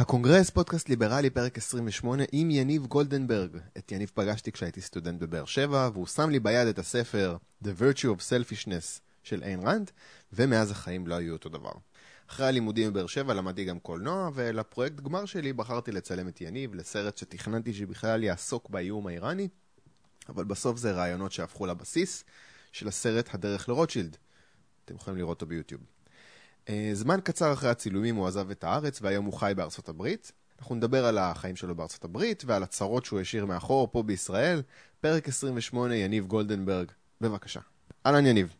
הקונגרס, פודקאסט ליברלי, פרק 28, עם יניב גולדנברג. את יניב פגשתי כשהייתי סטודנט בבאר שבע, והוא שם לי ביד את הספר The Virtue of Selfishness של איין רנד, ומאז החיים לא היו אותו דבר. אחרי הלימודים בבאר שבע למדתי גם קולנוע, ולפרויקט גמר שלי בחרתי לצלם את יניב לסרט שתכננתי שבכלל יעסוק באיום האיראני, אבל בסוף זה רעיונות שהפכו לבסיס של הסרט הדרך לרוטשילד. אתם יכולים לראות אותו ביוטיוב. אה, זמן קצר אחרי הצילומים הוא עזב את הארץ והיום הוא חי בארצות הברית. אנחנו נדבר על החיים שלו בארצות הברית ועל הצרות שהוא השאיר מאחור פה בישראל. פרק 28, יניב גולדנברג, בבקשה. אהלן יניב.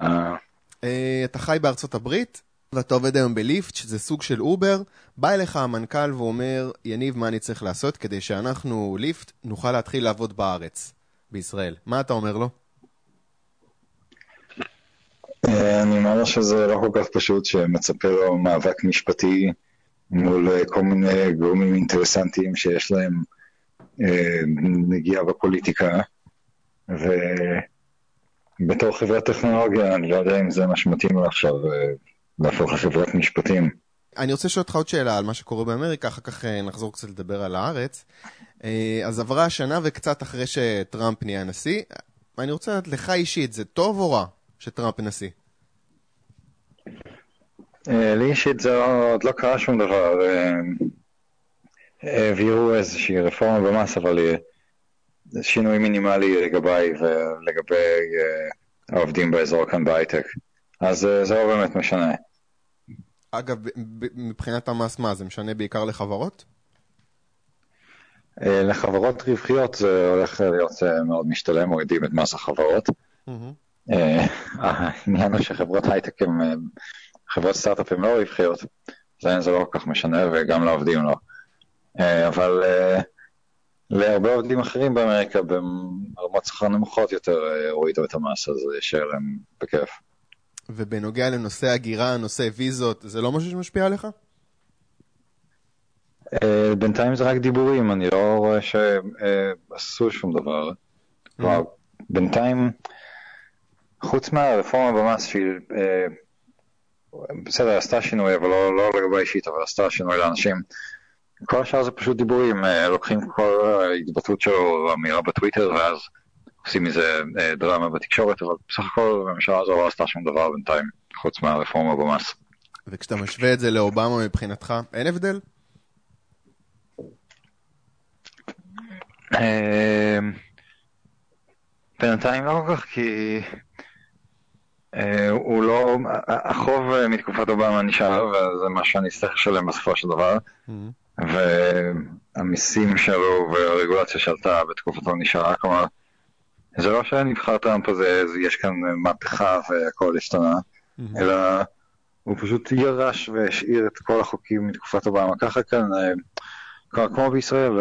אה. אה, אתה חי בארצות הברית ואתה עובד היום בליפט, שזה סוג של אובר. בא אליך המנכ"ל ואומר, יניב, מה אני צריך לעשות כדי שאנחנו, ליפט, נוכל להתחיל לעבוד בארץ, בישראל. מה אתה אומר לו? אה, אני אומר שזה לא כל כך פשוט שמצפה לו מאבק משפטי מול אה, כל מיני גורמים אינטרסנטיים שיש להם אה, נגיעה בפוליטיקה ובתור חברת טכנולוגיה אני לא יודע אם זה מה שמתאים לו עכשיו להפוך לחברת משפטים. אני רוצה לשאול אותך עוד שאלה על מה שקורה באמריקה, אחר כך נחזור קצת לדבר על הארץ. אז עברה שנה וקצת אחרי שטראמפ נהיה נשיא. אני רוצה לדעת לך אישית, זה טוב או רע שטראמפ נשיא? אה, לי אישית זה עוד לא קרה שום דבר. אה, העבירו איזושהי רפורמה במס, אבל זה שינוי מינימלי לגביי ולגבי אה, העובדים באזור כאן בהייטק. אז זה לא באמת משנה. אגב, מבחינת המס, מה, זה משנה בעיקר לחברות? לחברות רווחיות זה הולך להיות מאוד משתלם, מורידים את מס החברות. העניין הוא שחברות הייטק הן חברות סטארט-אפ הן לא רווחיות, להם זה לא כל כך משנה וגם לעובדים לא. אה, אבל אה, להרבה עובדים אחרים באמריקה ברמות שכר נמוכות יותר אה, הורידו את המס, אז זה יישאר להם בכיף. ובנוגע לנושא הגירה, נושא ויזות, זה לא משהו שמשפיע עליך? בינתיים זה רק דיבורים, אני לא רואה שעשו שום דבר. בינתיים, חוץ מהרפורמה במס שהיא בסדר, עשתה שינוי, אבל לא, לא לגבי אישית, אבל עשתה שינוי לאנשים. כל השאר זה פשוט דיבורים, אה, לוקחים כל ההתבטאות שלו, אמירה בטוויטר, ואז עושים מזה אה, דרמה בתקשורת, אבל בסך הכל הממשלה הזו לא עשתה שום דבר בינתיים, חוץ מהרפורמה במס. וכשאתה משווה את זה לאובמה מבחינתך, אין הבדל? אה, בינתיים לא כל כך, כי אה, הוא לא, החוב אה, מתקופת אובמה נשאר, וזה מה שאני אצטרך לשלם בסופו של דבר, mm-hmm. והמיסים שלו והרגולציה שעלתה בתקופתו נשארה, כלומר, זה לא שנבחר טראמפ הזה, יש כאן מהפכה והכל השתנה, mm-hmm. אלא הוא פשוט ירש והשאיר את כל החוקים מתקופת אובמה. ככה כאן, אה, כמו בישראל,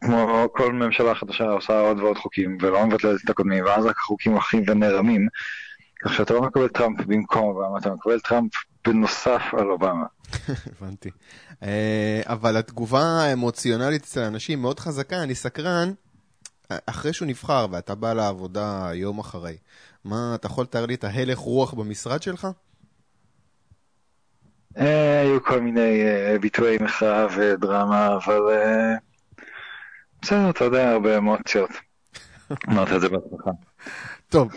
כמו כל ממשלה חדשה עושה עוד ועוד חוקים ולא מבטלת את הקודמים, ואז רק החוקים הולכים ונערמים. כך שאתה לא מקבל טראמפ במקום אובמה, אתה מקבל טראמפ בנוסף על אובמה. הבנתי. אה, אבל התגובה האמוציונלית אצל אנשים מאוד חזקה, אני סקרן, אחרי שהוא נבחר ואתה בא לעבודה יום אחרי, מה, אתה יכול לתאר לי את ההלך רוח במשרד שלך? אה, היו כל מיני אה, ביטויי מחאה ודרמה, אבל בסדר, אתה יודע, הרבה אמוציות. אמרת את זה בעצמך. טוב,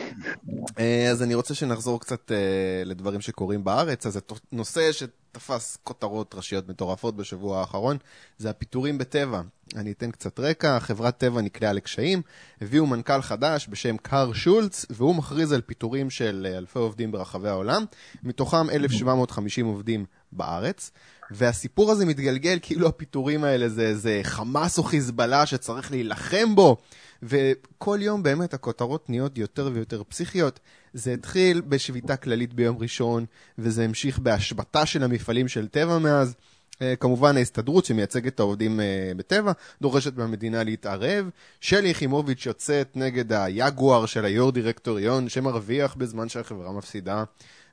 אה, אז אני רוצה שנחזור קצת אה, לדברים שקורים בארץ. אז הנושא שתפס כותרות ראשיות מטורפות בשבוע האחרון זה הפיטורים בטבע. אני אתן קצת רקע, חברת טבע נקלעה לקשיים, הביאו מנכ"ל חדש בשם קאר שולץ, והוא מכריז על פיטורים של אה, אלפי עובדים ברחבי העולם, מתוכם 1,750 עובדים בארץ. והסיפור הזה מתגלגל כאילו הפיטורים האלה זה איזה חמאס או חיזבאללה שצריך להילחם בו. וכל יום באמת הכותרות נהיות יותר ויותר פסיכיות. זה התחיל בשביתה כללית ביום ראשון, וזה המשיך בהשבתה של המפעלים של טבע מאז. Uh, כמובן ההסתדרות שמייצגת את העובדים uh, בטבע דורשת מהמדינה להתערב. שלי יחימוביץ' יוצאת נגד היגואר של היו"ר דירקטוריון שמרוויח בזמן שהחברה מפסידה,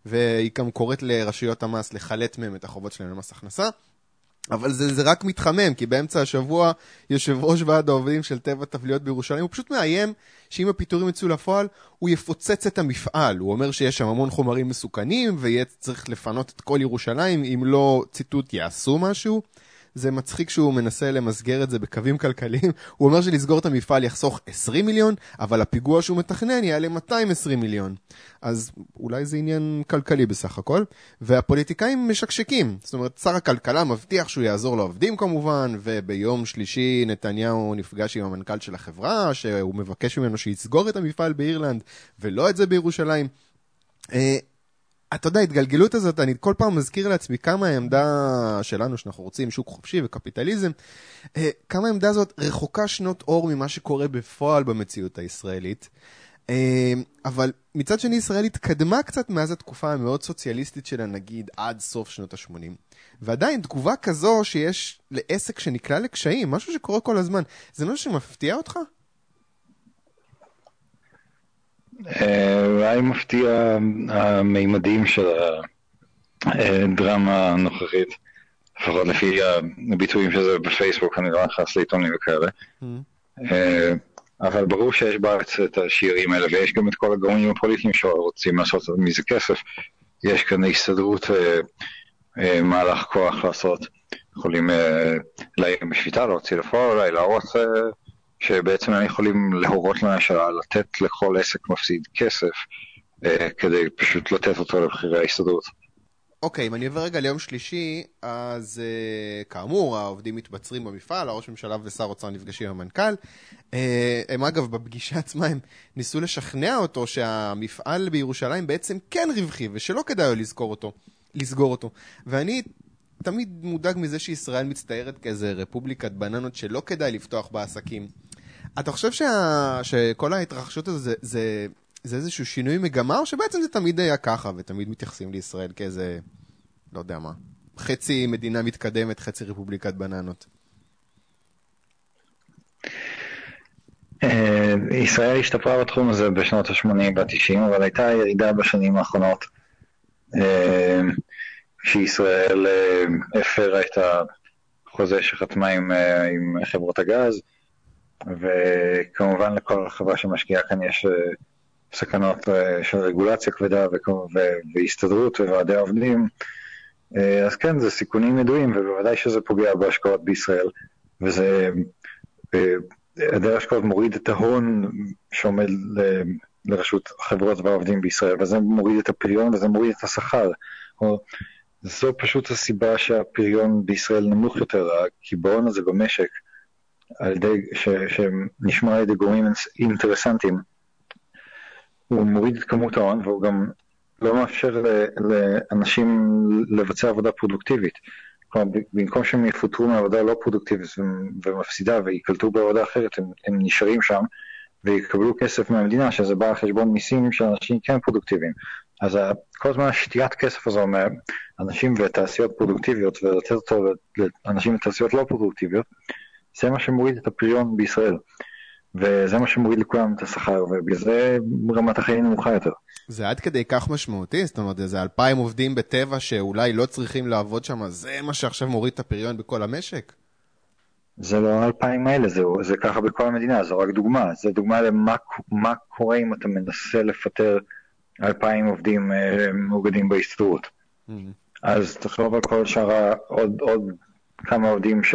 והיא גם קוראת לרשויות המס לחלט מהם את החובות שלהם למס הכנסה. אבל זה, זה רק מתחמם, כי באמצע השבוע יושב ראש ועד העובדים של טבע תבליות בירושלים, הוא פשוט מאיים שאם הפיטורים יצאו לפועל, הוא יפוצץ את המפעל. הוא אומר שיש שם המון חומרים מסוכנים, ויהיה צריך לפנות את כל ירושלים, אם לא, ציטוט, יעשו משהו. זה מצחיק שהוא מנסה למסגר את זה בקווים כלכליים. הוא אומר שלסגור את המפעל יחסוך 20 מיליון, אבל הפיגוע שהוא מתכנן יעלה 220 מיליון. אז אולי זה עניין כלכלי בסך הכל. והפוליטיקאים משקשקים. זאת אומרת, שר הכלכלה מבטיח שהוא יעזור לעובדים כמובן, וביום שלישי נתניהו נפגש עם המנכ"ל של החברה, שהוא מבקש ממנו שיסגור את המפעל באירלנד, ולא את זה בירושלים. אתה יודע, ההתגלגלות הזאת, אני כל פעם מזכיר לעצמי כמה העמדה שלנו, שאנחנו רוצים שוק חופשי וקפיטליזם, אה, כמה העמדה הזאת רחוקה שנות אור ממה שקורה בפועל במציאות הישראלית. אה, אבל מצד שני, ישראל התקדמה קצת מאז התקופה המאוד סוציאליסטית שלה, נגיד, עד סוף שנות ה-80. ועדיין, תגובה כזו שיש לעסק שנקלע לקשיים, משהו שקורה כל הזמן, זה משהו שמפתיע אותך? אולי מפתיע המימדים של הדרמה הנוכחית, לפחות לפי הביטויים של זה בפייסבוק, אני לא נכנס לעיתונים וכאלה. אה, אבל ברור שיש בארץ את השירים האלה, ויש גם את כל הגורמים הפוליטיים שרוצים לעשות מזה כסף. יש כאן הסתדרות אה, אה, מהלך כוח לעשות, יכולים להעיר בשביתה, להוציא לפועל, אולי להראות שבעצם הם יכולים להורות לממשלה לתת לכל עסק מפסיד כסף אה, כדי פשוט לתת אותו לבכירי ההסתדרות. אוקיי, אם אני עובר רגע ליום שלישי, אז uh, כאמור, העובדים מתבצרים במפעל, הראש ממשלה ושר אוצר נפגשים עם המנכ"ל. Uh, הם אגב, בפגישה עצמה הם ניסו לשכנע אותו שהמפעל בירושלים בעצם כן רווחי, ושלא כדאי לזכור אותו, לסגור אותו. ואני תמיד מודאג מזה שישראל מצטיירת כאיזה רפובליקת בננות שלא כדאי לפתוח בעסקים. אתה חושב שה... שכל ההתרחשות הזו זה, זה, זה איזשהו שינוי מגמה, או שבעצם זה תמיד היה ככה, ותמיד מתייחסים לישראל כאיזה, לא יודע מה, חצי מדינה מתקדמת, חצי רפובליקת בננות? אה, ישראל השתפרה בתחום הזה בשנות ה-80 וה-90, אבל הייתה ירידה בשנים האחרונות, אה, כשישראל אה, הפרה את החוזה שחתמה עם, עם חברות הגז, וכמובן לכל חברה שמשקיעה כאן יש אה, סכנות אה, של רגולציה כבדה והסתדרות וועדי עובדים, אה, אז כן, זה סיכונים ידועים, ובוודאי שזה פוגע בהשקעות בישראל, וזה, היעדר השקעות מוריד את ההון שעומד לרשות החברות והעובדים בישראל, וזה מוריד את הפריון וזה מוריד את השכר. זו פשוט הסיבה שהפריון בישראל נמוך יותר, הקיבעון הזה במשק. על ידי, ש, שנשמע על ידי גורמים אינטרסנטיים, הוא מוריד את כמות ההון והוא גם לא מאפשר לאנשים לבצע עבודה פרודוקטיבית. כלומר, במקום שהם יפוטרו מעבודה לא פרודוקטיבית ומפסידה ויקלטו בעבודה אחרת, הם, הם נשארים שם ויקבלו כסף מהמדינה, שזה בא על חשבון מיסים של אנשים כן פרודוקטיביים. אז כל הזמן השתיית כסף הזו מאנשים ותעשיות פרודוקטיביות ולתת אותו לאנשים ותעשיות לא פרודוקטיביות, זה מה שמוריד את הפריון בישראל. וזה מה שמוריד לכולם את השכר, ובגלל זה רמת החיים נמוכה יותר. זה עד כדי כך משמעותי? זאת אומרת, איזה אלפיים עובדים בטבע שאולי לא צריכים לעבוד שם, זה מה שעכשיו מוריד את הפריון בכל המשק? זה לא האלפיים האלה, זה, זה ככה בכל המדינה, זו רק דוגמה. זו דוגמה למה מה קורה אם אתה מנסה לפטר אלפיים עובדים אה, מאוגדים בהסתדרות. Mm-hmm. אז תחשוב על כל שאר עוד, עוד כמה עובדים ש...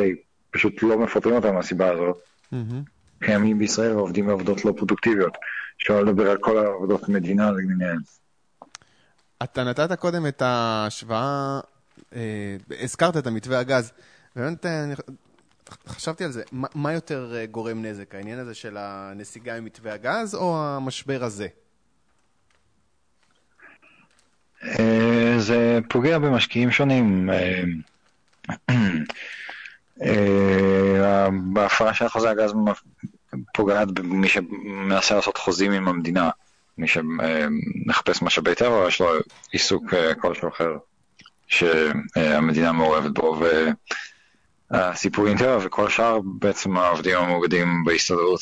פשוט לא מפטרים אותם מהסיבה הזאת. קיימים בישראל עובדים בעבודות לא פרודוקטיביות. אפשר לדבר על כל העבודות מדינה למיניהן. אתה נתת קודם את ההשוואה, אה, הזכרת את המתווה הגז, באמת אני חשבתי על זה, מה, מה יותר אה, גורם נזק, העניין הזה של הנסיגה ממתווה הגז או המשבר הזה? אה, זה פוגע במשקיעים שונים. אה, אה, בהפרה של חוזה הגז פוגעת במי שמנסה לעשות חוזים עם המדינה, מי שמחפש משאבי טבע, יש לו עיסוק אה, כלשהו אחר שהמדינה מעורבת בו, והסיפור עם טבע וכל שאר בעצם העובדים המאוגדים בהסתדרות,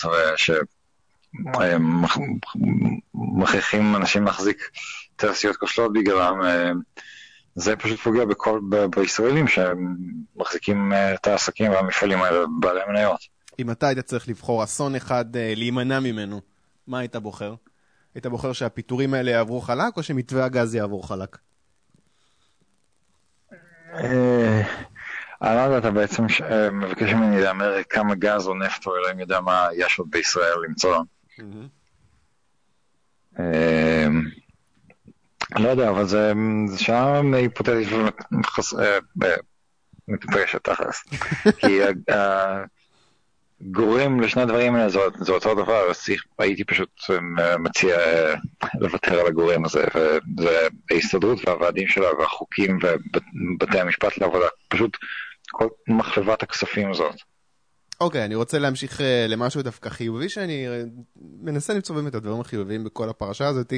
שמכריחים אנשים להחזיק תעשיות כושלות בגללם, זה פשוט פוגע בכל, ב, בישראלים שמחזיקים אה, את העסקים והמפעלים האלה בעלי מניות. אם אתה היית צריך לבחור אסון אחד אה, להימנע ממנו, מה היית בוחר? היית בוחר שהפיטורים האלה יעברו חלק, או שמתווה הגז יעבור חלק? אה, אני לא יודע, אתה בעצם מבקש ממני להמר כמה גז או נפט או אלוהים יודע מה יש עוד בישראל למצוא. לא יודע, אבל זה שאלה היפותטית ומטופשת תכלס. כי הגורם לשני הדברים האלה זה אותו דבר, אז הייתי פשוט מציע לוותר על הגורם הזה, וזה ההסתדרות והוועדים שלה והחוקים ובתי המשפט לעבודה, פשוט כל מחלבת הכספים הזאת. אוקיי, okay, אני רוצה להמשיך uh, למשהו דווקא חיובי, שאני מנסה למצוא באמת את הדברים החיוביים בכל הפרשה הזאת,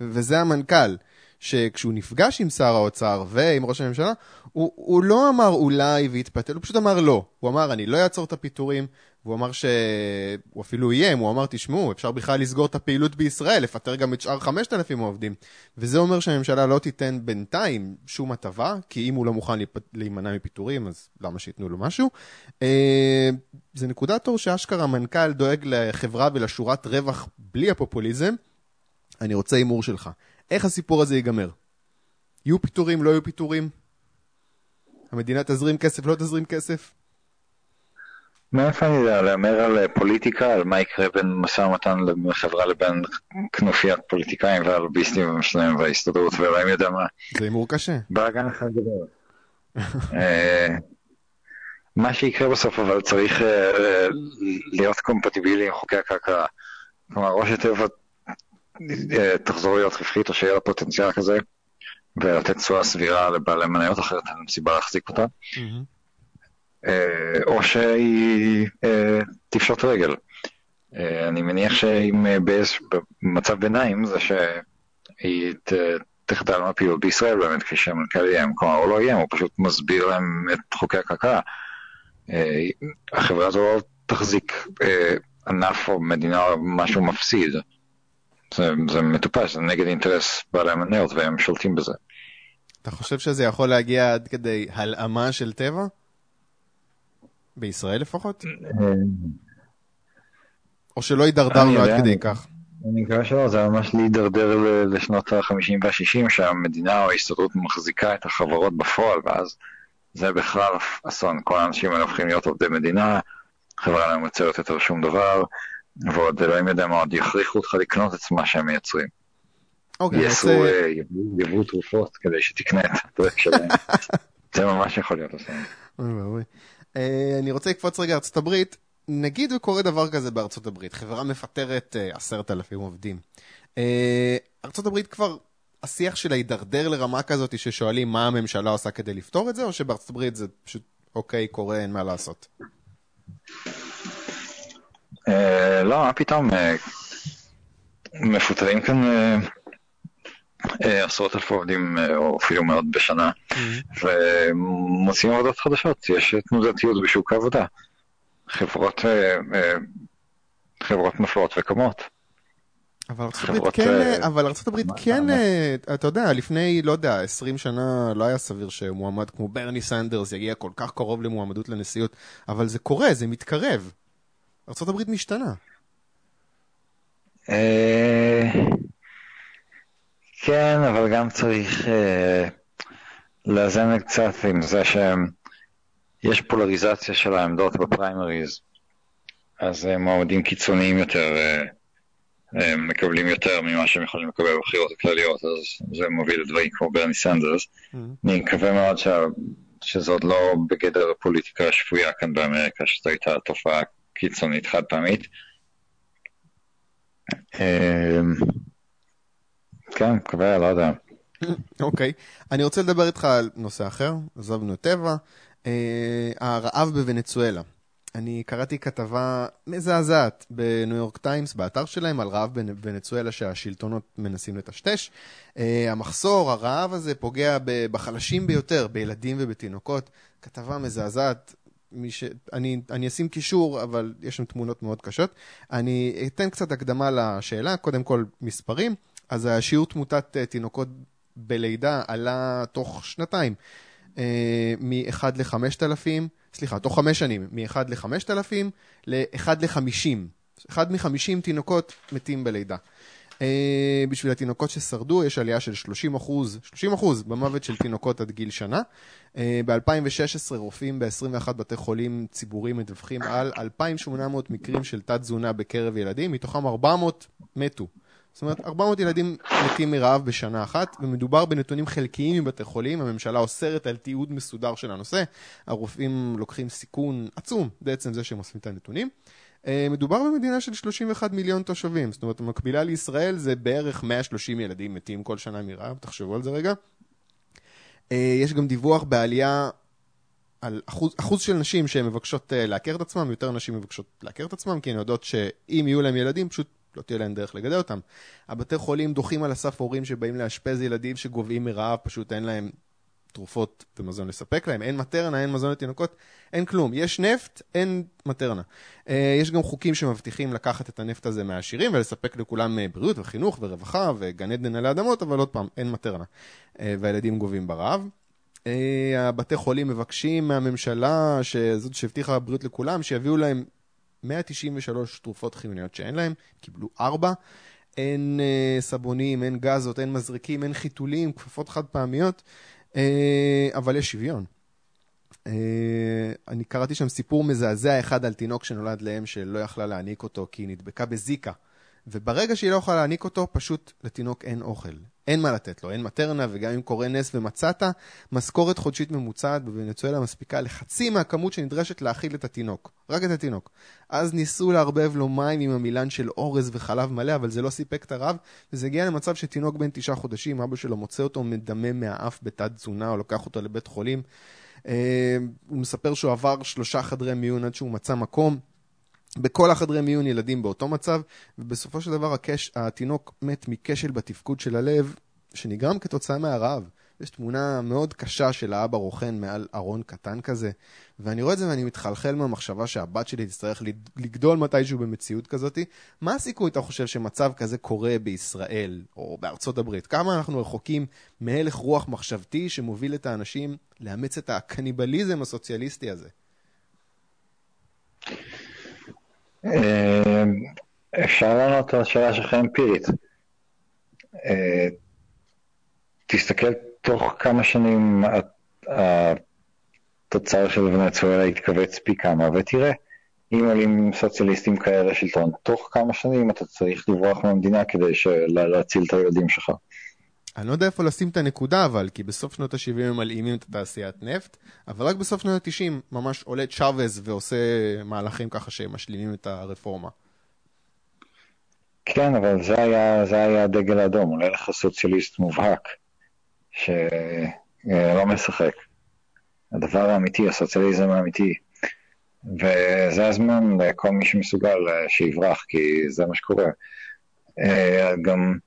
וזה המנכ"ל, שכשהוא נפגש עם שר האוצר ועם ראש הממשלה, הוא, הוא לא אמר אולי והתפתל, הוא פשוט אמר לא. הוא אמר, אני לא אעצור את הפיטורים, והוא אמר שהוא אפילו איים, הוא אמר, תשמעו, אפשר בכלל לסגור את הפעילות בישראל, לפטר גם את שאר 5,000 עובדים. וזה אומר שהממשלה לא תיתן בינתיים שום הטבה, כי אם הוא לא מוכן להימנע מפיטורים, אז למה שייתנו לו משהו? אה, זה נקודת אור שאשכרה המנכ"ל דואג לחברה ולשורת רווח בלי הפופוליזם. אני רוצה הימור שלך. איך הסיפור הזה ייגמר? יהיו פיטורים, לא יהיו פיטורים? המדינה תזרים כסף, לא תזרים כסף? מאיפה אני יודע, להמר על פוליטיקה, על מה יקרה בין משא ומתן לחברה לבין כנופיית פוליטיקאים והלוביסטים שלהם וההסתדרות ואלוהים יודע מה. זה הימור קשה. בלאגן אחד גדול. אה, מה שיקרה בסוף אבל צריך אה, להיות קומפטיבילי עם חוקי הכלכלה. כלומר, ראש הטבע אה, תחזור להיות רווחית או שיהיה לה פוטנציאל כזה ולתת תשואה סבירה לבעלי מניות אחרת אין סיבה להחזיק אותה. אה, או שהיא אה, תפשוט רגל. אני מניח שאם במצב ביניים זה שהיא תחדל מהפעילות בישראל באמת כפי שהמנכ"ל איים, כלומר הוא לא איים, הוא פשוט מסביר להם את חוקי הכלכלה. החברה הזו לא תחזיק ענף או מדינה או משהו מפסיד. זה, זה מטופש, זה נגד אינטרס בעלי המניות והם שולטים בזה. אתה חושב שזה יכול להגיע עד כדי הלאמה של טבע? בישראל לפחות? או שלא הידרדרנו עד כדי כך? אני מקווה שלא, זה ממש להידרדר לשנות ה-50 וה-60 שהמדינה או ההסתדרות מחזיקה את החברות בפועל ואז זה בכלל אסון, כל האנשים האלה הופכים להיות עובדי מדינה, חברה לא מייצרת יותר שום דבר, ועוד אלוהים יודע מה, עוד יכריחו אותך לקנות את מה שהם מייצרים. אוקיי, יעשו אה, יבוא תרופות כדי שתקנה את הדרך שלהם. זה ממש יכול להיות אסון. אה, אני רוצה לקפוץ רגע ארצות הברית. נגיד וקורה דבר כזה בארצות הברית, חברה מפטרת אה, עשרת אלפים עובדים. ארצות הברית כבר, השיח שלה הידרדר לרמה כזאת ששואלים מה הממשלה עושה כדי לפתור את זה, או שבארצות הברית זה פשוט אוקיי, קורה, אין מה לעשות. אה, לא, מה פתאום, אה, מפוטרים כאן אה, עשרות אלפי עובדים, או אפילו מאות בשנה, mm-hmm. ומוצאים עבודות חדשות, יש תנודתיות בשוק העבודה. חברות, חברות נופלות וקמות. אבל ארה"ב כן, אבל ארה"ב כן, אתה יודע, לפני, לא יודע, 20 שנה לא היה סביר שמועמד כמו ברני סנדרס יגיע כל כך קרוב למועמדות לנשיאות, אבל זה קורה, זה מתקרב. ארה"ב משתנה. אה, כן, אבל גם צריך אה, לאזן קצת עם זה שיש פולריזציה של העמדות בפריימריז, אז אה, מועמדים קיצוניים יותר מקבלים יותר ממה שהם יכולים לקבל בבחירות הכלליות, אז זה מוביל לדברים כמו ברני סנדרס. Mm-hmm. אני מקווה מאוד שזה עוד לא בגדר הפוליטיקה השפויה כאן באמריקה, שזו הייתה תופעה קיצונית חד פעמית. אמ, כן, מקווה, לא יודע. אוקיי, אני רוצה לדבר איתך על נושא אחר, עזבנו את טבע, אה, הרעב בוונצואלה. אני קראתי כתבה מזעזעת בניו יורק טיימס, באתר שלהם, על רעב בוונצואלה שהשלטונות מנסים לטשטש. אה, המחסור, הרעב הזה, פוגע בחלשים ביותר, בילדים ובתינוקות. כתבה מזעזעת, ש... אני, אני אשים קישור, אבל יש שם תמונות מאוד קשות. אני אתן קצת הקדמה לשאלה, קודם כל מספרים. אז השיעור תמותת אה, תינוקות בלידה עלה תוך שנתיים אה, מ-1 ל-5,000, סליחה, תוך חמש שנים, מ-1 ל-5,000 ל-1 ל-50. אחד מ-50 תינוקות מתים בלידה. Uh, בשביל התינוקות ששרדו יש עלייה של 30 אחוז, 30 אחוז במוות של תינוקות עד גיל שנה. Uh, ב-2016 רופאים ב-21 בתי חולים ציבוריים מדווחים על 2,800 מקרים של תת-תזונה בקרב ילדים, מתוכם 400 מתו. זאת אומרת, 400 ילדים מתים מרעב בשנה אחת, ומדובר בנתונים חלקיים מבתי חולים, הממשלה אוסרת על תיעוד מסודר של הנושא, הרופאים לוקחים סיכון עצום בעצם זה שהם אוספים את הנתונים. אה, מדובר במדינה של 31 מיליון תושבים, זאת אומרת, המקבילה לישראל זה בערך 130 ילדים מתים כל שנה מרעב, תחשבו על זה רגע. אה, יש גם דיווח בעלייה על אחוז, אחוז של נשים שהן מבקשות אה, לעקר את עצמם, יותר נשים מבקשות לעקר את עצמם, כי הן יודעות שאם יהיו להם ילדים, פשוט לא תהיה להם דרך לגדל אותם. הבתי חולים דוחים על הסף הורים שבאים לאשפז ילדים שגוועים מרעב, פשוט אין להם תרופות ומזון לספק להם, אין מטרנה, אין מזון לתינוקות, אין כלום. יש נפט, אין מטרנה. אה, יש גם חוקים שמבטיחים לקחת את הנפט הזה מהעשירים ולספק לכולם אה, בריאות וחינוך ורווחה וגן עדן עלי אדמות, אבל עוד פעם, אין מטרנה. אה, והילדים גובים ברעב. הבתי חולים מבקשים מהממשלה, שזאת שהבטיחה בריאות לכולם, שיביאו להם 193 תרופות חיוניות שאין להם, קיבלו 4. אין סבונים, אין גזות, אין מזריקים, אין חיתולים, כפפות חד פעמיות. אה, אבל יש שוויון. אה, אני קראתי שם סיפור מזעזע אחד על תינוק שנולד לאם שלא יכלה להעניק אותו כי היא נדבקה בזיקה. וברגע שהיא לא יכולה להעניק אותו, פשוט לתינוק אין אוכל. אין מה לתת לו, אין מטרנה, וגם אם קורה נס ומצאת, משכורת חודשית ממוצעת בוונצואלה מספיקה לחצי מהכמות שנדרשת להאכיל את התינוק. רק את התינוק. אז ניסו לערבב לו מים עם המילן של אורז וחלב מלא, אבל זה לא סיפק את הרב, וזה הגיע למצב שתינוק בן תשעה חודשים, אבא שלו מוצא אותו מדמם מהאף בתת תזונה, או לוקח אותו לבית חולים. אה, הוא מספר שהוא עבר שלושה חדרי מיון עד שהוא מצא מקום. בכל החדרי מיון ילדים באותו מצב, ובסופו של דבר הקש, התינוק מת מכשל בתפקוד של הלב, שנגרם כתוצאה מהרעב. יש תמונה מאוד קשה של האבא רוכן מעל ארון קטן כזה, ואני רואה את זה ואני מתחלחל מהמחשבה שהבת שלי תצטרך לגדול מתישהו במציאות כזאת. מה הסיכוי, אתה חושב, שמצב כזה קורה בישראל או בארצות הברית? כמה אנחנו רחוקים מהלך רוח מחשבתי שמוביל את האנשים לאמץ את הקניבליזם הסוציאליסטי הזה? אה, אפשר לענות על השאלה שלך אמפירית. אה, תסתכל תוך כמה שנים התוצר של ונצואלה יתכווץ פי כמה, ותראה, אם עולים סוציאליסטים כאלה לשלטון, תוך כמה שנים אתה צריך לברוח מהמדינה כדי להציל את הילדים שלך. אני לא יודע איפה לשים את הנקודה אבל, כי בסוף שנות ה-70 הם מלאימים את התעשיית נפט, אבל רק בסוף שנות ה-90 ממש עולה צ'אבז ועושה מהלכים ככה שהם משלימים את הרפורמה. כן, אבל זה היה, זה היה הדגל האדום, עולה לך סוציאליסט מובהק, שלא משחק. הדבר האמיתי, הסוציאליזם האמיתי. וזה הזמן לכל מי שמסוגל שיברח, כי זה מה שקורה. אה, גם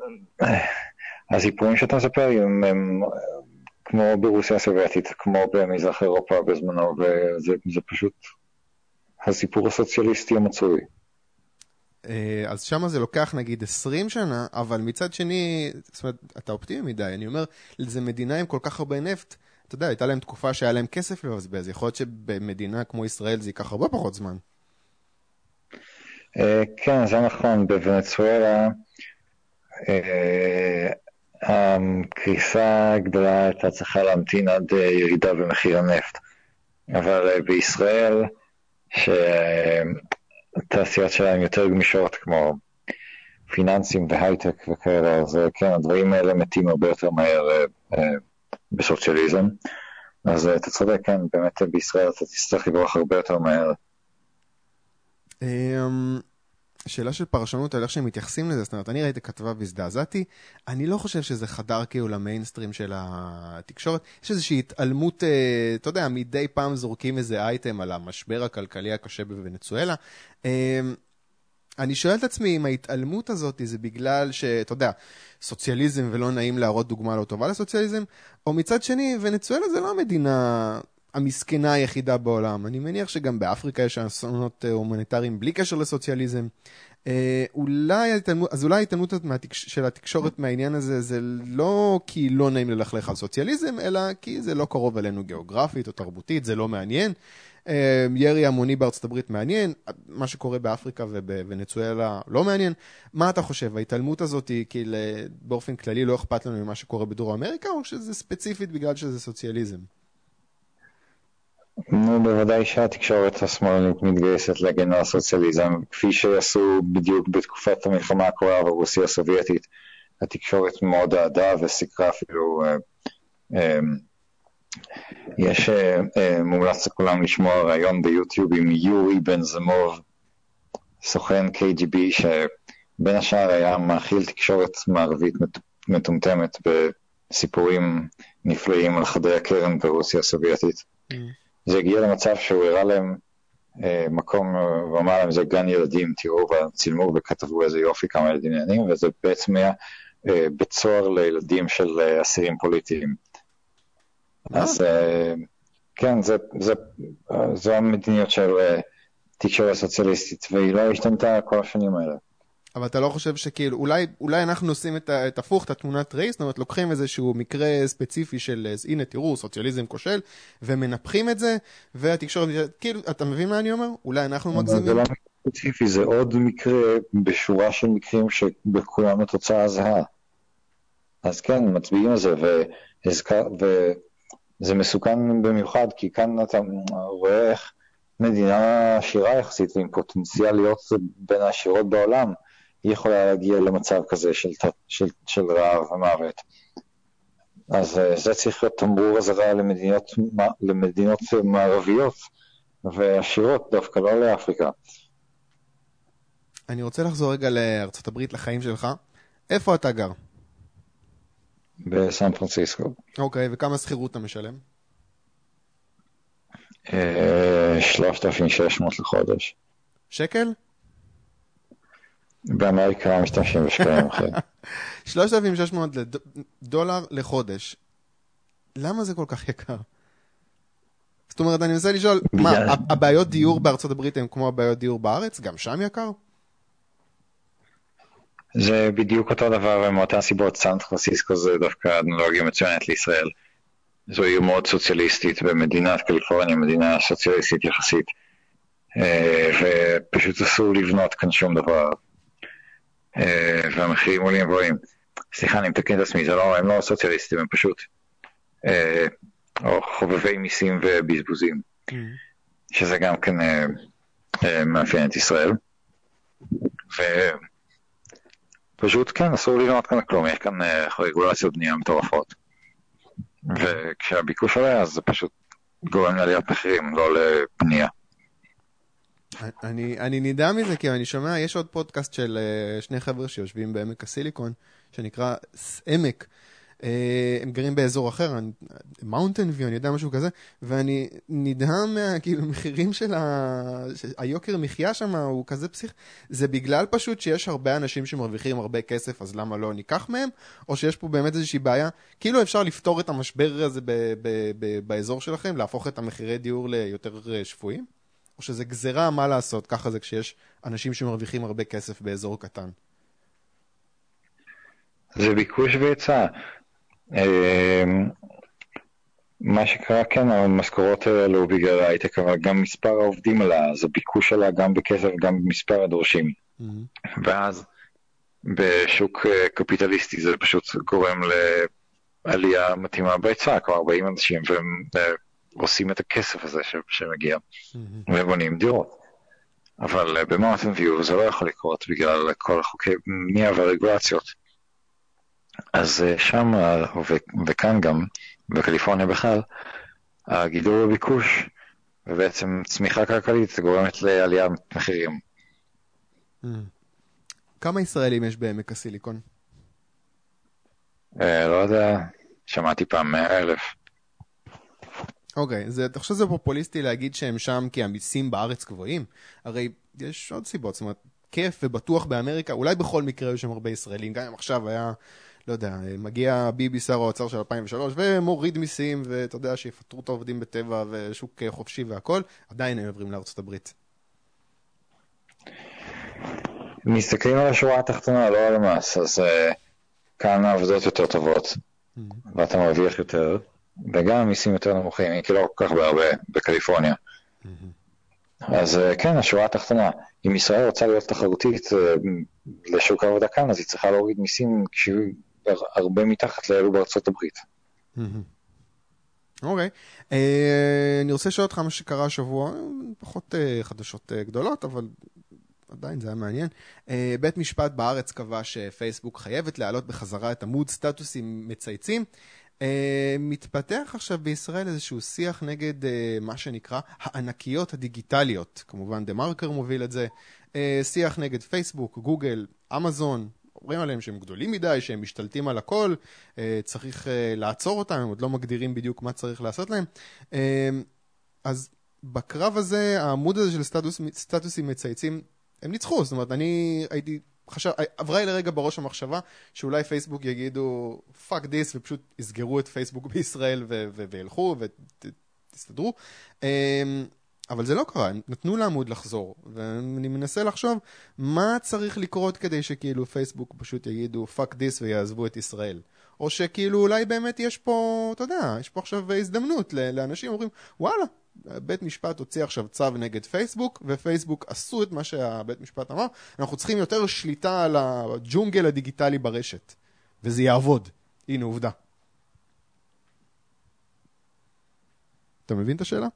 הסיפורים שאתה מספר הם, הם כמו ברוסיה הסובייטית, כמו במזרח אירופה בזמנו, וזה פשוט הסיפור הסוציאליסטי המצוי. אה, אז שם זה לוקח נגיד 20 שנה, אבל מצד שני, זאת אומרת, אתה אופטימי מדי, אני אומר, זה מדינה עם כל כך הרבה נפט, אתה יודע, הייתה להם תקופה שהיה להם כסף לבזבז, יכול להיות שבמדינה כמו ישראל זה ייקח הרבה פחות זמן. אה, כן, זה נכון, בוונצואלה אה, הקריסה הגדולה הייתה צריכה להמתין עד ירידה במחיר הנפט, אבל בישראל, התעשיות שלהם יותר גמישות, כמו פיננסים והייטק וכאלה, אז אה, כן, הדברים האלה מתים הרבה יותר מהר אה, אה, בסוציאליזם. אז אתה צודק, כן, באמת בישראל אתה תצטרך לברוח הרבה יותר מהר. שאלה של פרשנות על איך שהם מתייחסים לזה, זאת אומרת, אני ראיתי כתבה והזדעזעתי, אני לא חושב שזה חדר כאילו למיינסטרים של התקשורת, יש איזושהי התעלמות, אה, אתה יודע, מדי פעם זורקים איזה אייטם על המשבר הכלכלי הקשה בוונצואלה. אה, אני שואל את עצמי אם ההתעלמות הזאת זה בגלל שאתה יודע, סוציאליזם ולא נעים להראות דוגמה לא טובה לסוציאליזם, או מצד שני, ונצואלה זה לא המדינה המסכנה היחידה בעולם. אני מניח שגם באפריקה יש אסונות אה, הומניטריים בלי קשר לסוציאליזם. אה, אולי אז אולי מהתקש, של התקשורת מהעניין הזה זה לא כי לא נעים ללכלך על סוציאליזם, אלא כי זה לא קרוב אלינו גיאוגרפית או תרבותית, זה לא מעניין. אה, ירי המוני בארצות הברית מעניין, מה שקורה באפריקה ובוונצואלה לא מעניין. מה אתה חושב, ההתעלמות הזאת היא כאילו באופן כללי לא אכפת לנו ממה שקורה בדרום אמריקה, או שזה ספציפית בגלל שזה סוציאליזם? נו, בוודאי שהתקשורת השמאלנית מתגייסת להגן על הסוציאליזם, כפי שעשו בדיוק בתקופת המלחמה הקרובה ברוסיה הסובייטית. התקשורת מאוד אהדה וסיקרה אפילו, אה, אה, יש אה, מומלץ לכולם לשמוע ראיון ביוטיוב עם יורי בן זמוב, סוכן KGB, שבין השאר היה מאכיל תקשורת מערבית מטומטמת בסיפורים נפלאים על חדרי הקרן ברוסיה הסובייטית. Mm. זה הגיע למצב שהוא הראה להם אה, מקום, הוא אמר להם זה גן ילדים, תראו, וצילמו וכתבו איזה יופי כמה ילדים נהנים, וזה בעצם היה אה, בית סוהר לילדים של אה, אסירים פוליטיים. אז אה, כן, זה, זה, אה, זו המדיניות של אה, תקשורת סוציאליסטית, והיא לא השתנתה כל השנים האלה. אבל אתה לא חושב שכאילו, אולי, אולי אנחנו עושים את, את הפוך, את התמונת ראי, זאת אומרת, לוקחים איזשהו מקרה ספציפי של, הנה, תראו, סוציאליזם כושל, ומנפחים את זה, והתקשורת, כאילו, אתה מבין מה אני אומר? אולי אנחנו מגזימים. זה לא מקרה ספציפי, זה עוד מקרה בשורה של מקרים שבכולם התוצאה זהה. אז כן, מצביעים על זה, והזכר, וזה מסוכן במיוחד, כי כאן אתה רואה איך מדינה עשירה יחסית, עם פוטנציאל להיות בין העשירות בעולם, היא יכולה להגיע למצב כזה של, של, של רעב ומוות. אז אה, זה צריך להיות תמרור אזהרה למדינות, למדינות מערביות ועשירות, דווקא לא לאפריקה. אני רוצה לחזור רגע לארצות הברית, לחיים שלך. איפה אתה גר? בסן פרנסיסקו. אוקיי, וכמה שכירות אתה משלם? 3,600 אה, לחודש. שקל? באמריקה משתמשים בשקלים אחרים. 3,600 דולר לחודש. למה זה כל כך יקר? זאת אומרת, אני מנסה לשאול, מה, הבעיות דיור בארצות הברית הן כמו הבעיות דיור בארץ? גם שם יקר? זה בדיוק אותו דבר, ומאותן סיבות סן פרנסיסקו זה דווקא אנלוגיה מצוינת לישראל. זו עיר מאוד סוציאליסטית במדינת קליפורניה, מדינה סוציאליסטית יחסית, אה, ופשוט אסור לבנות כאן שום דבר. אה, והמחירים עולים ועולים. סליחה, אני מתקן את עצמי, זה לא, הם לא סוציאליסטים, הם פשוט אה, או חובבי מיסים ובזבוזים, mm. שזה גם כן אה, מאפיין את ישראל. ופשוט כן, אסור לבנות כאן כלום, יש כאן רגולציות בנייה מטורפות. וכשהביקוש עולה אז זה פשוט גורם לעליית מחירים, לא לבנייה. אני, אני נדהם מזה, כי אני שומע, יש עוד פודקאסט של uh, שני חבר'ה שיושבים בעמק הסיליקון, שנקרא עמק. Uh, הם גרים באזור אחר, מאונטן ויו, אני יודע משהו כזה, ואני נדהם מהכאילו מחירים של ה... היוקר מחיה שם הוא כזה פסיכ... זה בגלל פשוט שיש הרבה אנשים שמרוויחים הרבה כסף, אז למה לא ניקח מהם? או שיש פה באמת איזושהי בעיה? כאילו אפשר לפתור את המשבר הזה ב- ב- ב- באזור שלכם, להפוך את המחירי דיור ליותר אה, שפויים? או שזה גזירה מה לעשות, ככה זה כשיש אנשים שמרוויחים הרבה כסף באזור קטן? זה ביקוש והיצע. אמ, מה שקרה כן, המשכורות האלה עלו בגלל ההייטק, אבל גם מספר העובדים עלה, אז הביקוש עלה גם בכסף וגם במספר הדורשים. Mm-hmm. ואז בשוק אה, קפיטליסטי זה פשוט גורם לעלייה מתאימה בהיצע, כלומר באים אנשים והם אה, עושים את הכסף הזה שמגיע, mm-hmm. ובונים דירות. אבל אה, במאונטן ויו זה לא יכול לקרות בגלל כל החוקי בנייה והרגולציות. אז אה, שם, וכאן גם, בקליפורניה בכלל, הגידול בביקוש ובעצם צמיחה כלכלית גורמת לעלייה מחירים. Mm. כמה ישראלים יש בעמק הסיליקון? אה, לא יודע, שמעתי פעם 100 אלף. אוקיי, okay, אתה חושב שזה פופוליסטי להגיד שהם שם כי המיסים בארץ גבוהים? הרי יש עוד סיבות, זאת אומרת, כיף ובטוח באמריקה, אולי בכל מקרה היו שם הרבה ישראלים, גם אם עכשיו היה, לא יודע, מגיע ביבי שר האוצר של 2003 ומוריד מיסים, ואתה יודע שיפטרו את העובדים בטבע ושוק חופשי והכל, עדיין הם עוברים לארצות הברית. מסתכלים על השורה התחתונה, לא על המס, אז uh, כאן העבודות יותר טובות, mm-hmm. ואתה מרוויח יותר, וגם המיסים יותר נמוכים, כי לא כל כך בהרבה בקליפורניה. Mm-hmm. אז uh, כן, השורה התחתונה, אם ישראל רוצה להיות תחרותית uh, לשוק העבודה כאן, אז היא צריכה להוריד מיסים הרבה מתחת לאלו בארצות הברית. Mm-hmm. אוקיי. Okay. uh, אני רוצה לשאול אותך מה שקרה השבוע, פחות uh, חדשות uh, גדולות, אבל עדיין זה היה מעניין. אה, בית משפט בארץ קבע שפייסבוק חייבת להעלות בחזרה את עמוד סטטוסים מצייצים. אה, מתפתח עכשיו בישראל איזשהו שיח נגד אה, מה שנקרא הענקיות הדיגיטליות. כמובן דה מרקר מוביל את זה. שיח נגד פייסבוק, גוגל, אמזון, אומרים עליהם שהם גדולים מדי, שהם משתלטים על הכל, צריך לעצור אותם, הם עוד לא מגדירים בדיוק מה צריך לעשות להם. אז בקרב הזה, העמוד הזה של סטטוס, סטטוסים מצייצים הם ניצחו, זאת אומרת, אני הייתי, חשב, עברה לי לרגע בראש המחשבה שאולי פייסבוק יגידו fuck this ופשוט יסגרו את פייסבוק בישראל ו- ו- וילכו ותסתדרו. אמ, אבל זה לא קרה, הם נתנו לעמוד לחזור, ואני מנסה לחשוב מה צריך לקרות כדי שכאילו פייסבוק פשוט יגידו fuck this ויעזבו את ישראל. או שכאילו אולי באמת יש פה, אתה יודע, יש פה עכשיו הזדמנות לאנשים אומרים וואלה, בית משפט הוציא עכשיו צו נגד פייסבוק, ופייסבוק עשו את מה שהבית משפט אמר, אנחנו צריכים יותר שליטה על הג'ונגל הדיגיטלי ברשת, וזה יעבוד. הנה עובדה. אתה מבין את השאלה?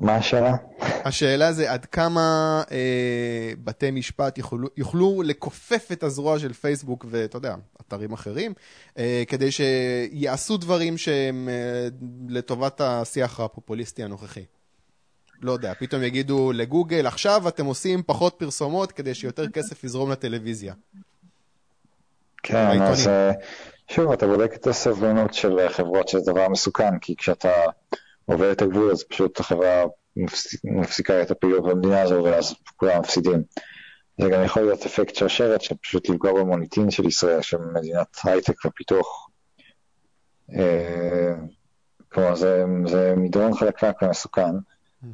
מה השאלה? השאלה זה עד כמה אה, בתי משפט יוכלו, יוכלו לכופף את הזרוע של פייסבוק ואתה יודע, אתרים אחרים, אה, כדי שיעשו דברים שהם אה, לטובת השיח הפופוליסטי הנוכחי. לא יודע, פתאום יגידו לגוגל, עכשיו אתם עושים פחות פרסומות כדי שיותר כסף יזרום לטלוויזיה. כן, אז אה, שוב, אתה בודק את הסבלנות של חברות שזה דבר מסוכן, כי כשאתה עובר את הגבול אז פשוט החברה מפסיקה את הפעילות במדינה הזו ואז כולם מפסידים. זה גם יכול להיות אפקט שרשרת שפשוט לפגוע במוניטין של ישראל, של מדינת הייטק ופיתוח. אה, כלומר, זה, זה מדרון חלקלק ומסוכן. Mm-hmm.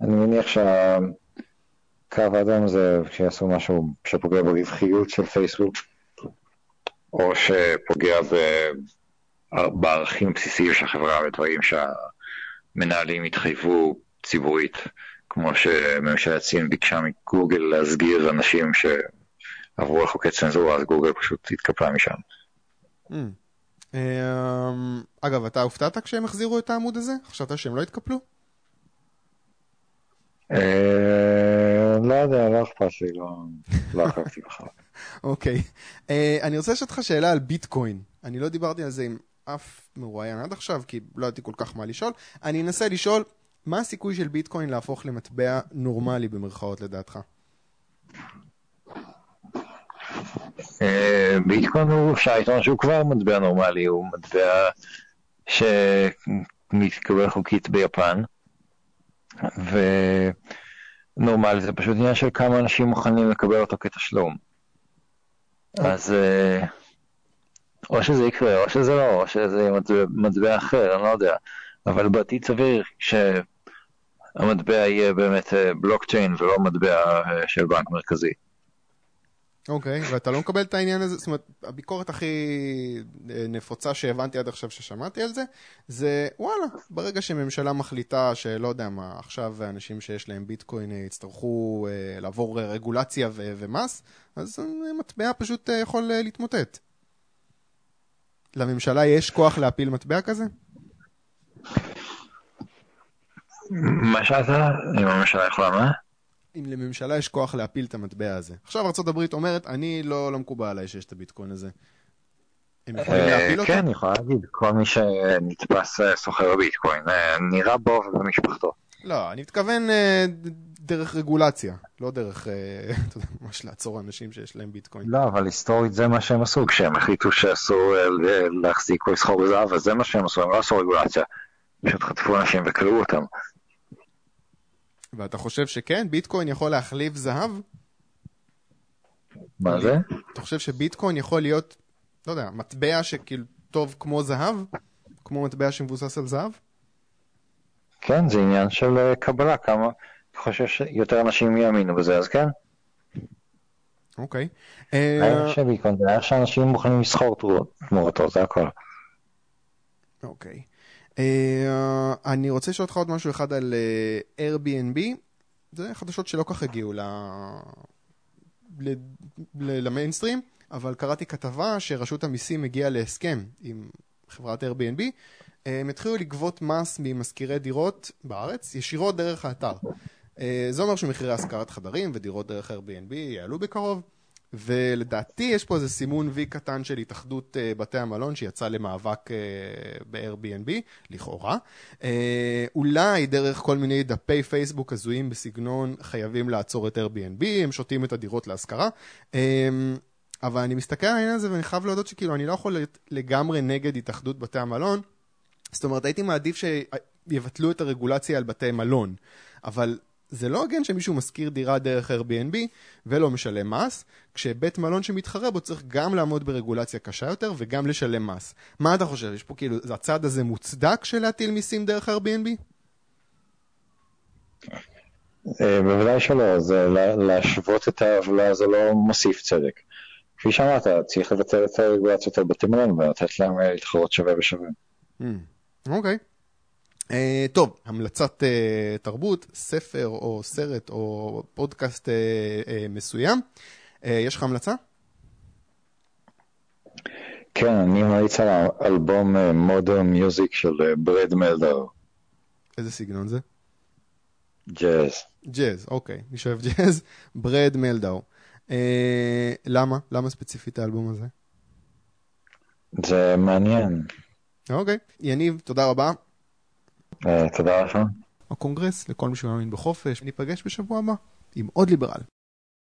אני מניח שהקו האדום זה שיעשו משהו שפוגע ברווחיות של פייסבוק, או שפוגע בערכים בסיסיים של החברה ודברים שהמנהלים התחייבו ציבורית, כמו שממשלת סין ביקשה מגוגל להסגיר אנשים שעברו על חוקי צנזורה, אז גוגל פשוט התקפלה משם. Mm. אמ, אגב, אתה הופתעת כשהם החזירו את העמוד הזה? חשבת שהם לא התקפלו? אה, לא יודע, לא אכפת לי, לא עקבתי בכלל. אוקיי. אה, אני רוצה לשאול אותך שאלה על ביטקוין. אני לא דיברתי על זה עם אף מרואיין עד עכשיו, כי לא ידעתי כל כך מה לשאול. אני אנסה לשאול, מה הסיכוי של ביטקוין להפוך למטבע נורמלי במרכאות לדעתך? אה, ביטקוין הוא אפשר לטעון שהוא כבר מטבע נורמלי, הוא מטבע שמתקבל חוקית ביפן, ונורמלי זה פשוט עניין של כמה אנשים מוכנים לקבל אותו כתשלום. אז אה, או שזה יקרה, או שזה לא, או שזה יהיה מטבע אחר, אני לא יודע. אבל בעתיד סביר שהמטבע יהיה באמת בלוקצ'יין אה, ולא מטבע אה, של בנק מרכזי. אוקיי, okay, ואתה לא מקבל את העניין הזה, זאת אומרת, הביקורת הכי אה, נפוצה שהבנתי עד עכשיו ששמעתי על זה, זה וואלה, ברגע שממשלה מחליטה שלא יודע מה, עכשיו אנשים שיש להם ביטקוין יצטרכו לעבור רגולציה ו- ומס, אז מטבע פשוט יכול להתמוטט. לממשלה יש כוח להפיל מטבע כזה? מה שאלת? אם הממשלה יכולה מה? אם לממשלה יש כוח להפיל את המטבע הזה. עכשיו ארה"ב אומרת, אני לא, לא מקובל עליי שיש את הביטקוין הזה. הם יכולים להפיל אותו? כן, אני יכולה להגיד, כל מי שנתפס אה, סוחר בביטקוין, אה, נראה בו ובמשפחתו. לא, אני מתכוון אה, דרך רגולציה, לא דרך, אתה יודע, ממש לעצור אנשים שיש להם ביטקוין. לא, אבל היסטורית זה מה שהם עשו, כשהם החליטו שאסור להחזיק או לסחור בזהב, אז זה מה שהם עשו, הם לא עשו רגולציה. פשוט חטפו אנשים וכלאו אותם. ואתה חושב שכן, ביטקוין יכול להחליף זהב? מה זה? אתה חושב שביטקוין יכול להיות, לא יודע, מטבע שכאילו טוב כמו זהב? כמו מטבע שמבוסס על זהב? כן, זה עניין של אה, קבלה, כמה, חושב שיותר אנשים יאמינו בזה, אז כן. אוקיי. הערך של ביטקוין זה הערך שאנשים מוכנים לסחור תמורתו, זה הכל. אוקיי. אה, אני רוצה לשאול אותך עוד משהו אחד על אה, Airbnb. זה חדשות שלא כך הגיעו למיינסטרים, אבל קראתי כתבה שרשות המיסים הגיעה להסכם עם חברת Airbnb. הם התחילו לגבות מס ממזכירי דירות בארץ ישירות דרך האתר. אה, זה אומר שמחירי השכרת חדרים ודירות דרך Airbnb יעלו בקרוב. ולדעתי יש פה איזה סימון וי קטן של התאחדות uh, בתי המלון שיצא למאבק uh, ב-Airbnb, לכאורה. אולי דרך כל מיני דפי פייסבוק הזויים בסגנון חייבים לעצור את Airbnb, הם שותים את הדירות להשכרה. אבל אני מסתכל על העניין הזה ואני חייב להודות שכאילו אני לא יכול להיות לגמרי נגד התאחדות בתי המלון. זאת אומרת, הייתי מעדיף שיבטלו את הרגולציה על בתי מלון, אבל זה לא הוגן שמישהו משכיר דירה דרך Airbnb ולא משלם מס, כשבית מלון שמתחרה בו צריך גם לעמוד ברגולציה קשה יותר וגם לשלם מס. מה אתה חושב? יש פה כאילו, הצעד הזה מוצדק של להטיל מיסים דרך Airbnb? אה, בוודאי שלא, זה להשוות את העוולה זה לא מוסיף צדק. כפי שאמרת, צריך לבטל את הרגולציות על בתי מלון ולתת להם אה, להתחרות שווה בשווה. Hmm, אוקיי. Mm, okay. Uh, טוב, המלצת uh, תרבות, ספר או סרט או פודקאסט uh, uh, מסוים. Uh, יש לך המלצה? כן, אני ממליץ על האלבום מודרן מיוזיק של ברד מלדאו. איזה סגנון זה? ג'אז. ג'אז, אוקיי. מי שאוהב ג'אז, ברד מלדאו. למה? למה ספציפית האלבום הזה? זה מעניין. אוקיי. יניב, תודה רבה. אה, תודה לך. הקונגרס לכל מי שמאמין בחופש. ניפגש בשבוע הבא עם עוד ליברל.